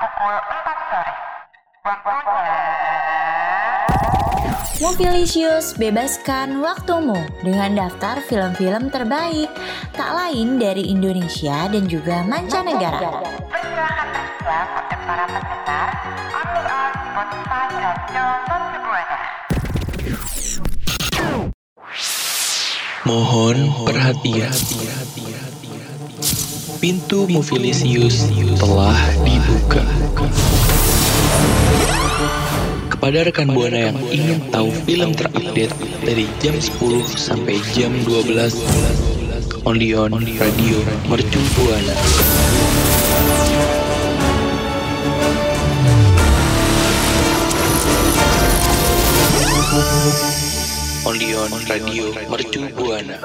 pukul 4 sore. Waktunya... Movilisius, bebaskan waktumu dengan daftar film-film terbaik tak lain dari Indonesia dan juga mancanegara. Mohon perhatian. Pintu Movilisius telah dibuka. Kepada rekan Buana yang ingin tahu film terupdate dari jam 10 sampai jam 12 only on Radio Mercu Buana. Only on Radio Mercu Buana.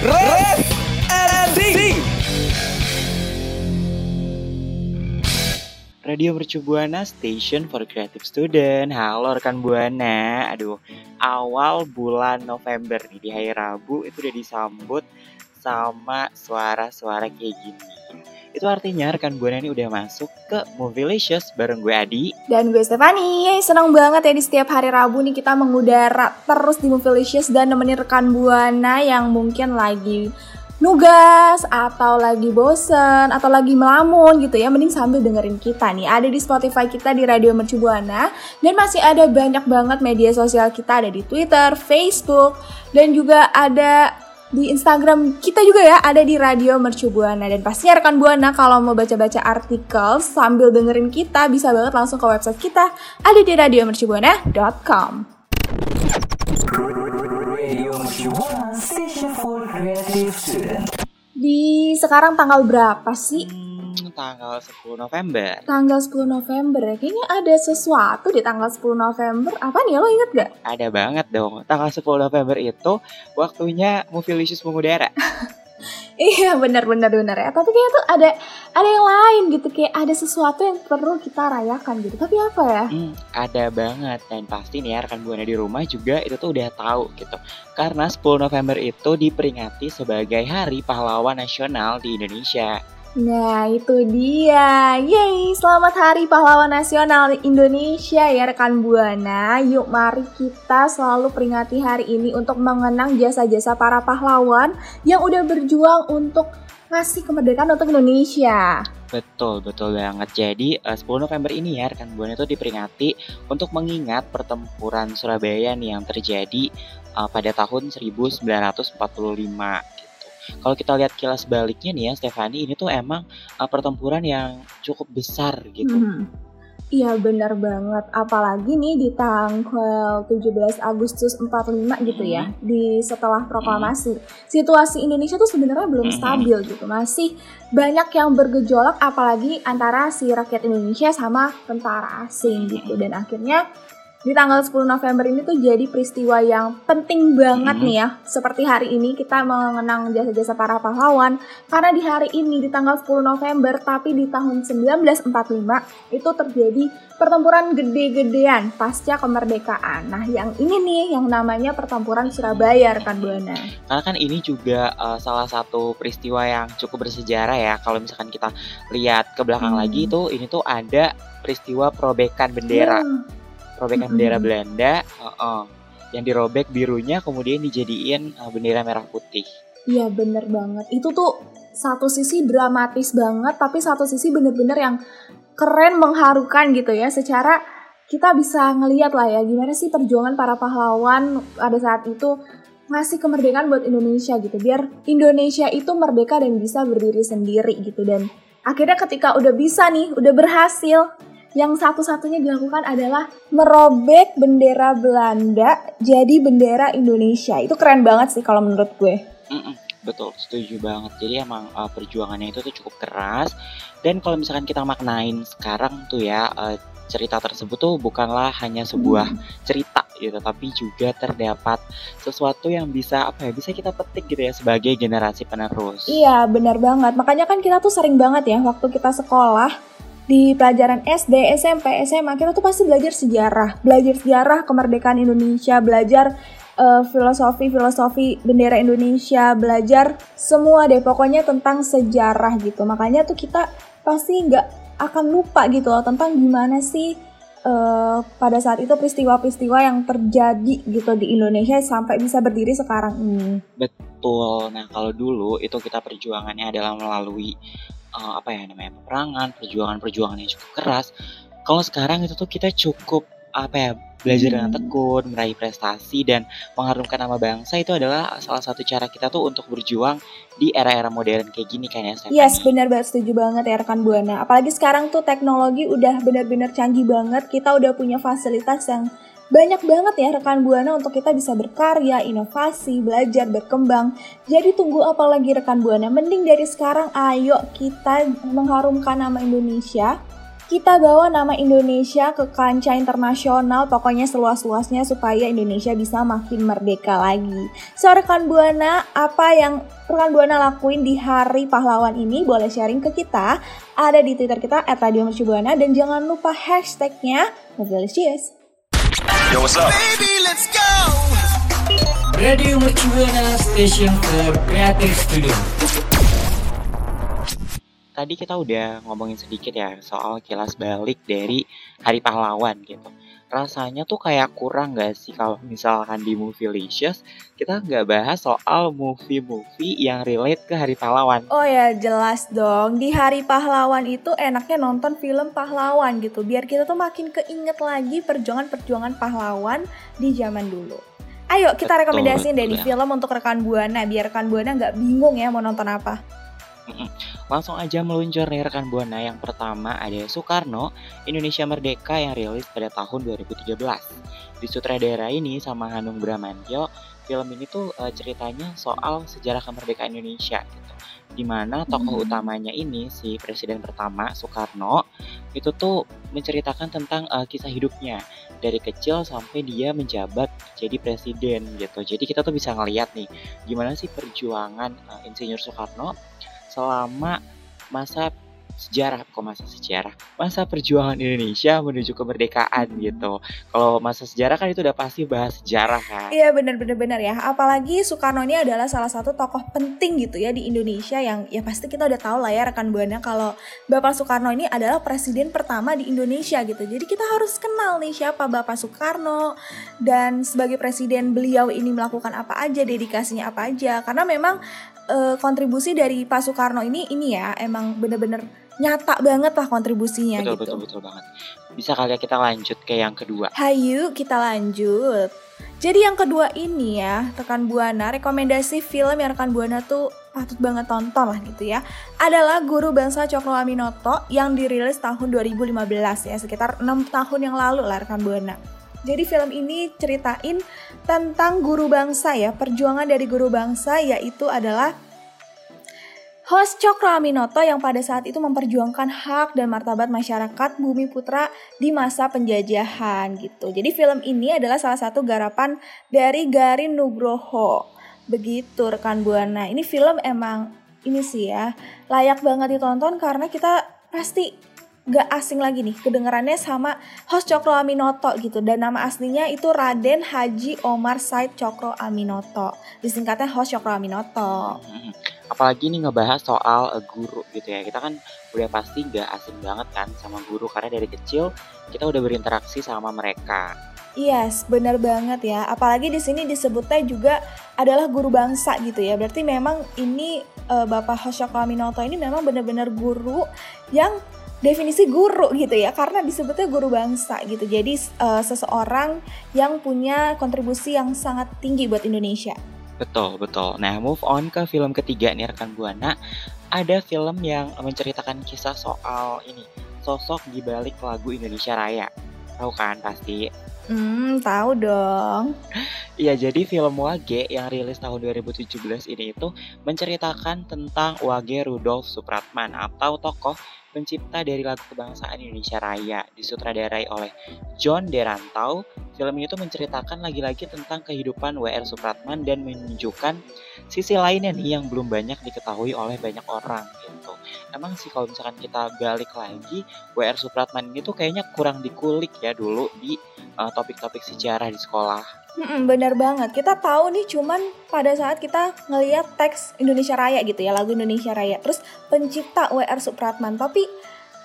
Radio Mercu Buana Station for Creative Student. Halo rekan Buana. Aduh, awal bulan November nih di hari Rabu itu udah disambut sama suara-suara kayak gini. Itu artinya rekan Buana ini udah masuk ke Movielicious bareng gue Adi. Dan gue Stefani, Yeay, senang banget ya di setiap hari Rabu nih kita mengudara terus di Movielicious dan nemenin rekan Buana yang mungkin lagi nugas atau lagi bosen atau lagi melamun gitu ya. Mending sambil dengerin kita nih. Ada di Spotify kita di Radio Mercu Buana dan masih ada banyak banget media sosial kita. Ada di Twitter, Facebook dan juga ada di Instagram kita juga ya ada di Radio Mercu Buana dan pastinya rekan Buana kalau mau baca-baca artikel sambil dengerin kita bisa banget langsung ke website kita ada di radiomercubuana.com. Di sekarang tanggal berapa sih? Hmm, tanggal 10 November. Tanggal 10 November ya. Kayaknya ada sesuatu di tanggal 10 November. Apa nih lo inget gak? Ada banget dong. Tanggal 10 November itu waktunya Movielicious mengudara. Iya benar benar benar ya. Tapi kayaknya tuh ada ada yang lain gitu kayak ada sesuatu yang perlu kita rayakan gitu. Tapi apa ya? Hmm, ada banget dan pasti nih ya rekan buana di rumah juga itu tuh udah tahu gitu. Karena 10 November itu diperingati sebagai Hari Pahlawan Nasional di Indonesia. Nah itu dia Yeay selamat hari pahlawan nasional Indonesia ya rekan Buana Yuk mari kita selalu peringati hari ini untuk mengenang jasa-jasa para pahlawan Yang udah berjuang untuk ngasih kemerdekaan untuk Indonesia Betul, betul banget. Jadi eh, 10 November ini ya rekan Buana itu diperingati untuk mengingat pertempuran Surabaya nih yang terjadi eh, pada tahun 1945 gitu. Kalau kita lihat kilas baliknya nih ya Stefani ini tuh emang uh, pertempuran yang cukup besar gitu. Hmm. Iya benar banget, apalagi nih di tanggal 17 Agustus 45 gitu ya, di setelah proklamasi. Situasi Indonesia tuh sebenarnya belum Mhm. stabil gitu, masih banyak yang bergejolak apalagi antara si rakyat Indonesia sama tentara asing gitu. Dan akhirnya di tanggal 10 November ini tuh jadi peristiwa yang penting banget Mhm. nih ya. Seperti hari ini kita mengenang jasa-jasa para pahlawan karena di hari ini di tanggal 10 November tapi di tahun 1945 itu terjadi pertempuran gede-gedean pasca kemerdekaan. Nah, yang ini nih yang namanya pertempuran Surabaya rekan Buana. Karena kan ini juga uh, salah satu peristiwa yang cukup bersejarah ya. Kalau misalkan kita lihat ke belakang Hmm. lagi tuh ini tuh ada peristiwa perobekan bendera, Hmm, perobekan Mhm. bendera Belanda, uh-uh, yang dirobek birunya kemudian dijadiin uh, bendera merah putih. Iya bener banget. Itu tuh satu sisi dramatis banget, tapi satu sisi bener-bener yang keren, mengharukan gitu ya. Secara kita bisa ngeliat lah ya gimana sih perjuangan para pahlawan pada saat itu ngasih kemerdekaan buat Indonesia gitu. Biar Indonesia itu merdeka dan bisa berdiri sendiri gitu. Dan akhirnya ketika udah bisa nih, udah berhasil, yang satu-satunya dilakukan adalah merobek bendera Belanda jadi bendera Indonesia. Itu keren banget sih kalau menurut gue. Mm-mm, betul, setuju banget. Jadi emang uh, perjuangannya itu tuh cukup keras. Dan kalau misalkan kita maknain sekarang tuh ya uh, cerita tersebut tuh bukanlah hanya sebuah cerita gitu, tapi juga terdapat sesuatu yang bisa apa ya bisa kita petik gitu ya sebagai generasi penerus. Iya, benar banget. Makanya kan kita tuh sering banget ya waktu kita sekolah di pelajaran SD, SMP, SMA kita tuh pasti belajar sejarah, belajar sejarah kemerdekaan Indonesia, belajar filosofi-filosofi bendera Indonesia, belajar semua deh pokoknya tentang sejarah gitu. Makanya tuh kita pasti nggak akan lupa gitu loh tentang gimana sih uh, pada saat itu peristiwa-peristiwa yang terjadi gitu di Indonesia sampai bisa berdiri sekarang ini. Betul. Nah kalau dulu itu kita perjuangannya adalah melalui uh, apa ya namanya peperangan, perjuangan-perjuangan yang cukup keras. Kalau sekarang itu tuh kita cukup apa ya belajar dengan hmm. tekun, meraih prestasi dan mengharumkan nama bangsa itu adalah salah satu cara kita tuh untuk berjuang di era-era modern kayak gini kan ya Stephanie? Yes, benar banget setuju banget ya rekan Buana. Apalagi sekarang tuh teknologi udah benar-benar canggih banget. Kita udah punya fasilitas yang banyak banget ya rekan Buana untuk kita bisa berkarya, inovasi, belajar, berkembang. Jadi tunggu apa lagi rekan Buana? Mending dari sekarang ayo kita mengharumkan nama Indonesia kita bawa nama Indonesia ke kancah internasional, pokoknya seluas-luasnya supaya Indonesia bisa makin merdeka lagi. So, rekan Buana, apa yang rekan Buana lakuin di Hari Pahlawan ini boleh sharing ke kita. Ada di Twitter kita @radiomercubuana dan jangan lupa hashtagnya Mobilicious. Yo, what's up? Baby, let's go! Radio Mercubuana Station for Creative Studio tadi kita udah ngomongin sedikit ya soal kilas balik dari Hari Pahlawan gitu. Rasanya tuh kayak kurang gak sih kalau misalkan di Movie Licious kita nggak bahas soal movie-movie yang relate ke Hari Pahlawan. Oh ya jelas dong, di Hari Pahlawan itu enaknya nonton film pahlawan gitu, biar kita tuh makin keinget lagi perjuangan-perjuangan pahlawan di zaman dulu. Ayo kita rekomendasiin deh di ya. film untuk rekan Buana, biar rekan Buana nggak bingung ya mau nonton apa. Langsung aja meluncur nih rekan Buana. Yang pertama ada Soekarno, Indonesia Merdeka yang rilis pada tahun 2013. Di sutradara ini sama Hanung Bramantyo, film ini tuh uh, ceritanya soal sejarah kemerdekaan Indonesia gitu. Di mana tokoh hmm. utamanya ini si presiden pertama Soekarno itu tuh menceritakan tentang uh, kisah hidupnya dari kecil sampai dia menjabat jadi presiden gitu. Jadi kita tuh bisa ngeliat nih gimana sih perjuangan uh, Insinyur Soekarno selama masa sejarah kok masa sejarah? Masa perjuangan Indonesia menuju kemerdekaan gitu. Kalau masa sejarah kan itu udah pasti bahas sejarah kan? Iya benar benar benar ya. Apalagi Soekarno ini adalah salah satu tokoh penting gitu ya di Indonesia yang ya pasti kita udah tahu lah ya rekan buana kalau Bapak Soekarno ini adalah presiden pertama di Indonesia gitu. Jadi kita harus kenal nih siapa Bapak Soekarno dan sebagai presiden beliau ini melakukan apa aja dedikasinya apa aja. Karena memang uh, kontribusi dari Pak Soekarno ini ini ya emang bener-bener nyata banget lah kontribusinya betul, gitu. Betul betul banget. Bisa kali ya kita lanjut ke yang kedua. Hayu kita lanjut. Jadi yang kedua ini ya rekan buana rekomendasi film yang rekan buana tuh patut banget tonton lah gitu ya adalah Guru Bangsa Cokro Aminoto yang dirilis tahun 2015 ya sekitar 6 tahun yang lalu lah rekan buana. Jadi film ini ceritain tentang guru bangsa ya, perjuangan dari guru bangsa yaitu adalah host Cokro Aminoto yang pada saat itu memperjuangkan hak dan martabat masyarakat Bumi Putra di masa penjajahan gitu. Jadi film ini adalah salah satu garapan dari Garin Nugroho. Begitu rekan Buana. Ini film emang ini sih ya layak banget ditonton karena kita pasti gak asing lagi nih kedengarannya sama host Cokro Aminoto gitu. Dan nama aslinya itu Raden Haji Omar Said Cokro Aminoto. Disingkatnya host Cokro Aminoto. Hmm, apalagi nih ngebahas soal uh, guru gitu ya. Kita kan udah pasti gak asing banget kan sama guru. Karena dari kecil kita udah berinteraksi sama mereka. Yes, benar banget ya. Apalagi di sini disebutnya juga adalah guru bangsa gitu ya. Berarti memang ini uh, Bapak Hoshoko Aminoto ini memang benar-benar guru yang definisi guru gitu ya karena disebutnya guru bangsa gitu. Jadi uh, seseorang yang punya kontribusi yang sangat tinggi buat Indonesia. Betul betul. Nah move on ke film ketiga nih rekan buana. Ada film yang menceritakan kisah soal ini sosok di balik lagu Indonesia Raya. Tahu kan pasti Hmm, tahu dong. Iya, jadi film Wage yang rilis tahun 2017 ini itu menceritakan tentang Wage Rudolf Supratman atau tokoh pencipta dari lagu kebangsaan Indonesia Raya, disutradarai oleh John Derantau. Film itu menceritakan lagi-lagi tentang kehidupan WR Supratman dan menunjukkan sisi lainnya nih yang belum banyak diketahui oleh banyak orang gitu. Emang sih kalau misalkan kita balik lagi, WR Supratman ini tuh kayaknya kurang dikulik ya dulu di uh, topik-topik sejarah di sekolah Mm-mm, bener banget. Kita tahu nih cuman pada saat kita ngelihat teks Indonesia Raya gitu ya, lagu Indonesia Raya. Terus pencipta WR Supratman. Tapi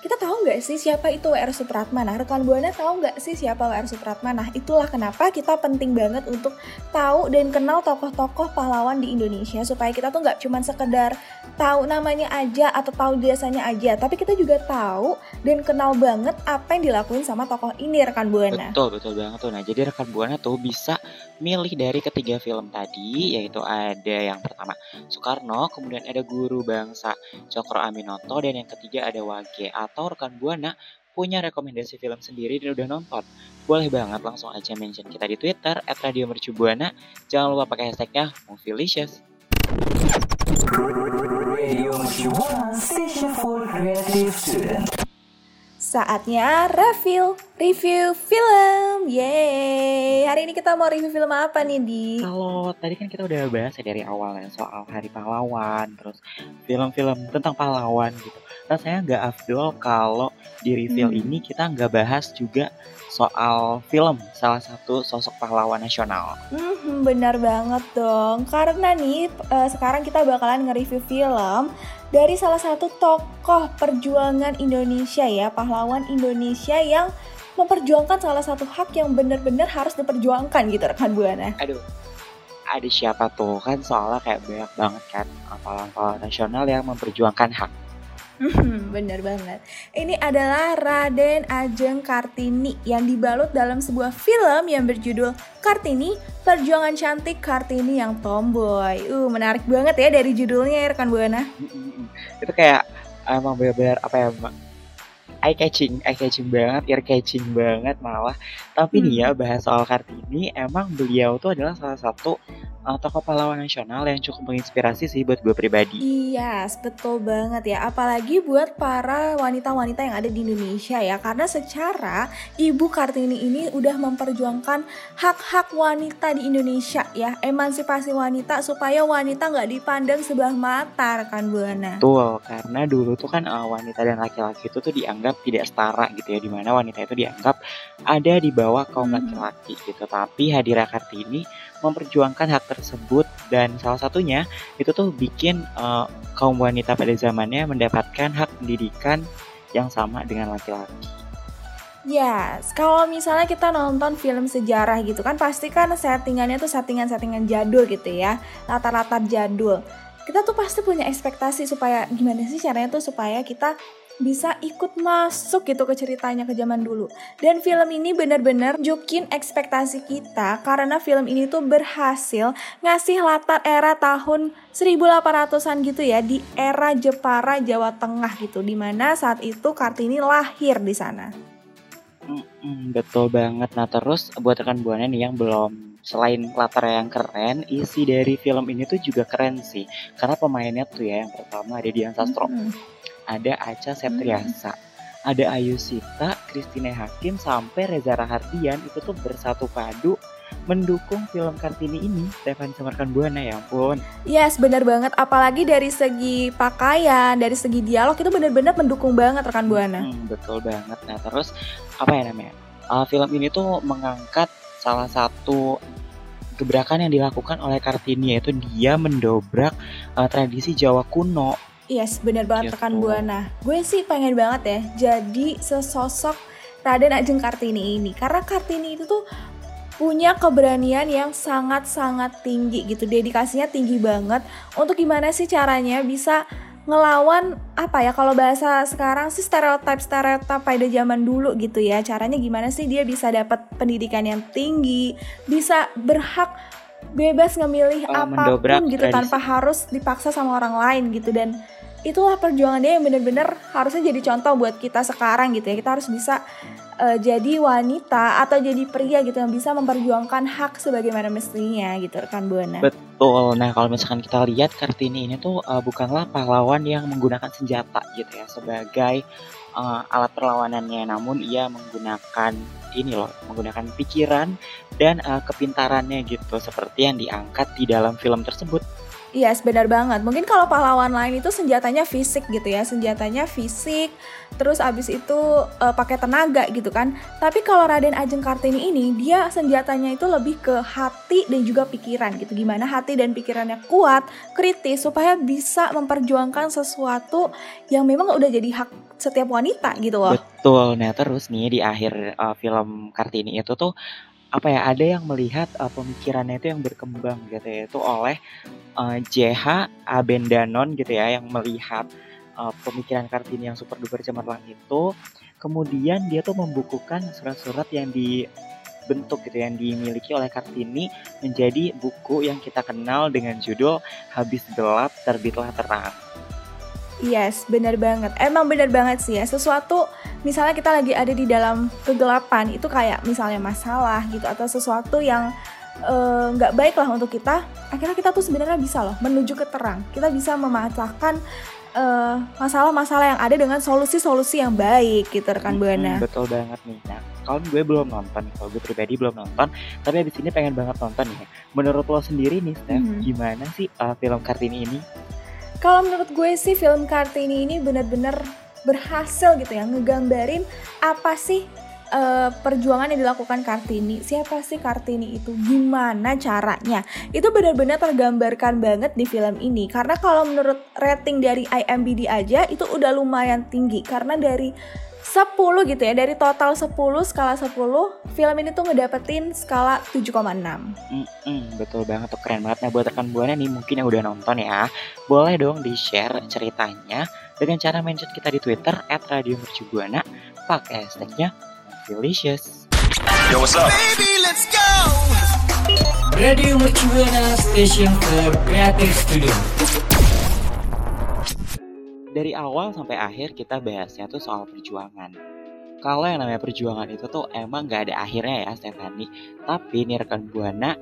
kita tahu nggak sih siapa itu WR Supratman? Nah, rekan Buana tahu nggak sih siapa WR Supratman? Nah, itulah kenapa kita penting banget untuk tahu dan kenal tokoh-tokoh pahlawan di Indonesia supaya kita tuh nggak cuman sekedar tahu namanya aja atau tahu jasanya aja, tapi kita juga tahu dan kenal banget apa yang dilakuin sama tokoh ini rekan Buana. Betul, betul banget tuh. Nah, jadi rekan Buana tuh bisa milih dari ketiga film tadi, yaitu ada yang pertama Soekarno, kemudian ada Guru Bangsa Cokro Aminoto, dan yang ketiga ada Wage. Rekan Buana punya rekomendasi film sendiri dan udah nonton. Boleh banget langsung aja mention kita di Twitter at Radio Mercubuana. Jangan lupa pakai hashtagnya Movielicious. Radio Mercubuana Station for Creative Student. Saatnya review, review film. Yeay. Hari ini kita mau review film apa nih, Di? Kalau tadi kan kita udah bahas ya dari awal ya soal Hari Pahlawan, terus film-film tentang pahlawan gitu. Rasanya nggak afdol kalau di review Hmm. ini kita nggak bahas juga soal film salah satu sosok pahlawan nasional. Hmm, benar banget dong. Karena nih eh, sekarang kita bakalan nge-review film dari salah satu tokoh perjuangan Indonesia ya, pahlawan Indonesia yang memperjuangkan salah satu hak yang benar-benar harus diperjuangkan gitu rekan Buana. Aduh, ada siapa tuh kan soalnya kayak banyak banget kan pahlawan-pahlawan nasional yang memperjuangkan hak. Hmm, bener banget. Ini adalah Raden Ajeng Kartini yang dibalut dalam sebuah film yang berjudul Kartini, Perjuangan Cantik Kartini yang Tomboy. Uh, menarik banget ya dari judulnya ya rekan Buana. Itu kayak emang benar-benar apa ya Mbak? eye catching, eye catching banget, ear catching banget malah. Tapi nih ya bahas soal Kartini, emang beliau tuh adalah salah satu uh, tokoh pahlawan nasional yang cukup menginspirasi sih buat gue pribadi. Iya, betul banget ya. Apalagi buat para wanita-wanita yang ada di Indonesia ya. Karena secara Ibu Kartini ini udah memperjuangkan hak-hak wanita di Indonesia ya. Emansipasi wanita supaya wanita nggak dipandang sebelah mata rekan Buana. Betul, karena dulu tuh kan uh, wanita dan laki-laki itu tuh dianggap tidak setara gitu ya, di mana wanita itu dianggap ada di bawah kaum Hmm. laki-laki gitu. Tapi Hadira Kartini memperjuangkan hak tersebut dan salah satunya itu tuh bikin uh, kaum wanita pada zamannya mendapatkan hak pendidikan yang sama dengan laki-laki. Ya, kalau misalnya kita nonton film sejarah gitu kan pasti kan settingannya tuh settingan-settingan jadul gitu ya, latar-latar jadul. Kita tuh pasti punya ekspektasi supaya gimana sih caranya tuh supaya kita bisa ikut masuk gitu ke ceritanya ke zaman dulu. Dan film ini bener-bener jukin ekspektasi kita karena film ini tuh berhasil ngasih latar era tahun 1800-an gitu ya di era Jepara Jawa Tengah gitu di mana saat itu Kartini lahir di sana. Mm-mm, betul banget. Nah terus buat rekan buana nih yang belum selain latar yang keren, isi dari film ini tuh juga keren sih. Karena pemainnya tuh ya yang pertama ada Dian Sastro, Mm-mm. ada Acha Septriasa, ada Ayu Sita, Christine Hakim sampai Reza Rahardian itu tuh bersatu padu mendukung film Kartini ini. Stefan sama rekan buana ya ampun. Yes, benar banget. Apalagi dari segi pakaian, dari segi dialog itu benar-benar mendukung banget rekan buana. Hmm, betul banget. Nah terus apa ya namanya? Uh, film ini tuh mengangkat salah satu gebrakan yang dilakukan oleh Kartini yaitu dia mendobrak uh, tradisi Jawa kuno. Yes, benar banget Gitu. rekan buana. Gue sih pengen banget ya jadi sesosok Raden Ajeng Kartini ini karena Kartini itu tuh punya keberanian yang sangat-sangat tinggi gitu. Dedikasinya tinggi banget untuk gimana sih caranya bisa ngelawan apa ya kalau bahasa sekarang sih stereotip stereotip pada zaman dulu gitu ya caranya gimana sih dia bisa dapat pendidikan yang tinggi bisa berhak bebas ngemilih Oh, apa pun gitu tradisi. tanpa harus dipaksa sama orang lain gitu dan itulah perjuangan dia yang bener-bener harusnya jadi contoh buat kita sekarang gitu ya kita harus bisa eh, jadi wanita atau jadi pria gitu yang bisa memperjuangkan hak sebagaimana mestinya gitu rekan buana Betul. Nah kalau misalkan kita lihat Kartini ini tuh uh, bukanlah pahlawan yang menggunakan senjata gitu ya sebagai uh, alat perlawanannya, namun ia menggunakan ini loh, menggunakan pikiran dan uh, kepintarannya gitu seperti yang diangkat di dalam film tersebut. Yes, benar banget. Mungkin kalau pahlawan lain itu senjatanya fisik gitu ya, senjatanya fisik, terus abis itu eh, pakai tenaga gitu kan. Tapi kalau Raden Ajeng Kartini ini, dia senjatanya itu lebih ke hati dan juga pikiran gitu. Gimana hati dan pikirannya kuat, kritis, supaya bisa memperjuangkan sesuatu yang memang udah jadi hak setiap wanita gitu loh. Betul. Nah, terus nih di akhir uh, film Kartini itu tuh apa ya ada yang melihat uh, pemikirannya itu yang berkembang gitu ya itu oleh uh, JH Abendanon gitu ya yang melihat uh, pemikiran Kartini yang super duper cemerlang itu kemudian dia tuh membukukan surat-surat yang dibentuk gitu yang dimiliki oleh Kartini menjadi buku yang kita kenal dengan judul Habis Gelap Terbitlah Terang. Yes, benar banget. Emang benar banget sih ya. Sesuatu misalnya kita lagi ada di dalam kegelapan itu kayak misalnya masalah gitu atau sesuatu yang eh, nggak uh, baik lah untuk kita. Akhirnya kita tuh sebenarnya bisa loh menuju ke terang. Kita bisa memecahkan masalah masalah-masalah yang ada dengan solusi-solusi yang baik gitu rekan buana. betul banget nih. Nah, kalau gue belum nonton, kalau gue pribadi belum nonton, tapi abis ini pengen banget nonton ya. Menurut lo sendiri nih, Steph, hmm. gimana sih uh, film Kartini ini? Kalau menurut gue sih film Kartini ini benar-benar berhasil gitu ya ngegambarin apa sih uh, perjuangan yang dilakukan Kartini. Siapa sih Kartini itu? Gimana caranya? Itu benar-benar tergambarkan banget di film ini. Karena kalau menurut rating dari IMDb aja itu udah lumayan tinggi karena dari 10 gitu ya dari total 10 skala 10 film ini tuh ngedapetin skala 7,6 mm -mm, betul banget tuh keren banget nah buat rekan buana nih mungkin yang udah nonton ya boleh dong di share ceritanya dengan cara mention kita di Twitter at Radio Mercubuana pakai hashtagnya delicious Yo what's up? Baby, let's go! Radio Mercubuana Station for Creative Studio dari awal sampai akhir kita bahasnya tuh soal perjuangan. Kalau yang namanya perjuangan itu tuh emang gak ada akhirnya ya Stephanie. Tapi nih rekan Buana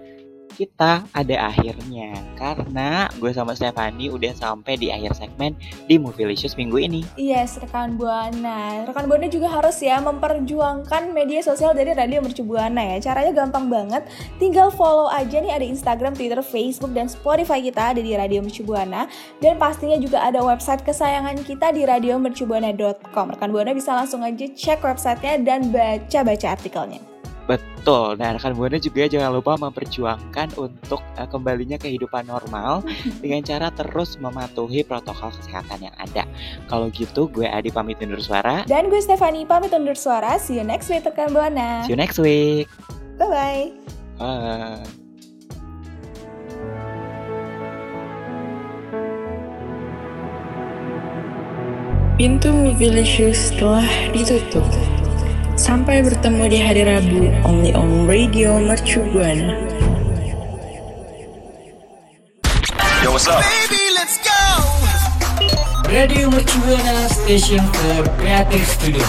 kita ada akhirnya karena gue sama Stefani udah sampai di akhir segmen di Movielicious minggu ini. Yes, rekan Buana. Rekan Buana juga harus ya memperjuangkan media sosial dari Radio Mercu Buana ya. Caranya gampang banget. Tinggal follow aja nih ada Instagram, Twitter, Facebook dan Spotify kita ada di Radio Mercu Buana dan pastinya juga ada website kesayangan kita di radiomercubuana.com. Rekan Buana bisa langsung aja cek websitenya dan baca-baca artikelnya. Betul. Nah, rekan Buana juga jangan lupa memperjuangkan untuk uh, kembalinya kehidupan normal dengan cara terus mematuhi protokol kesehatan yang ada. Kalau gitu, gue Adi pamit undur suara. Dan gue Stefani pamit undur suara. See you next week, rekan Buana. See you next week. Bye-bye. Bye. Pintu Movilicious telah ditutup. Sampai bertemu di hari Rabu, only on Radio Mercu Buana. Yo, what's up? Baby, let's go! Radio Mercu Buana, station for creative studio.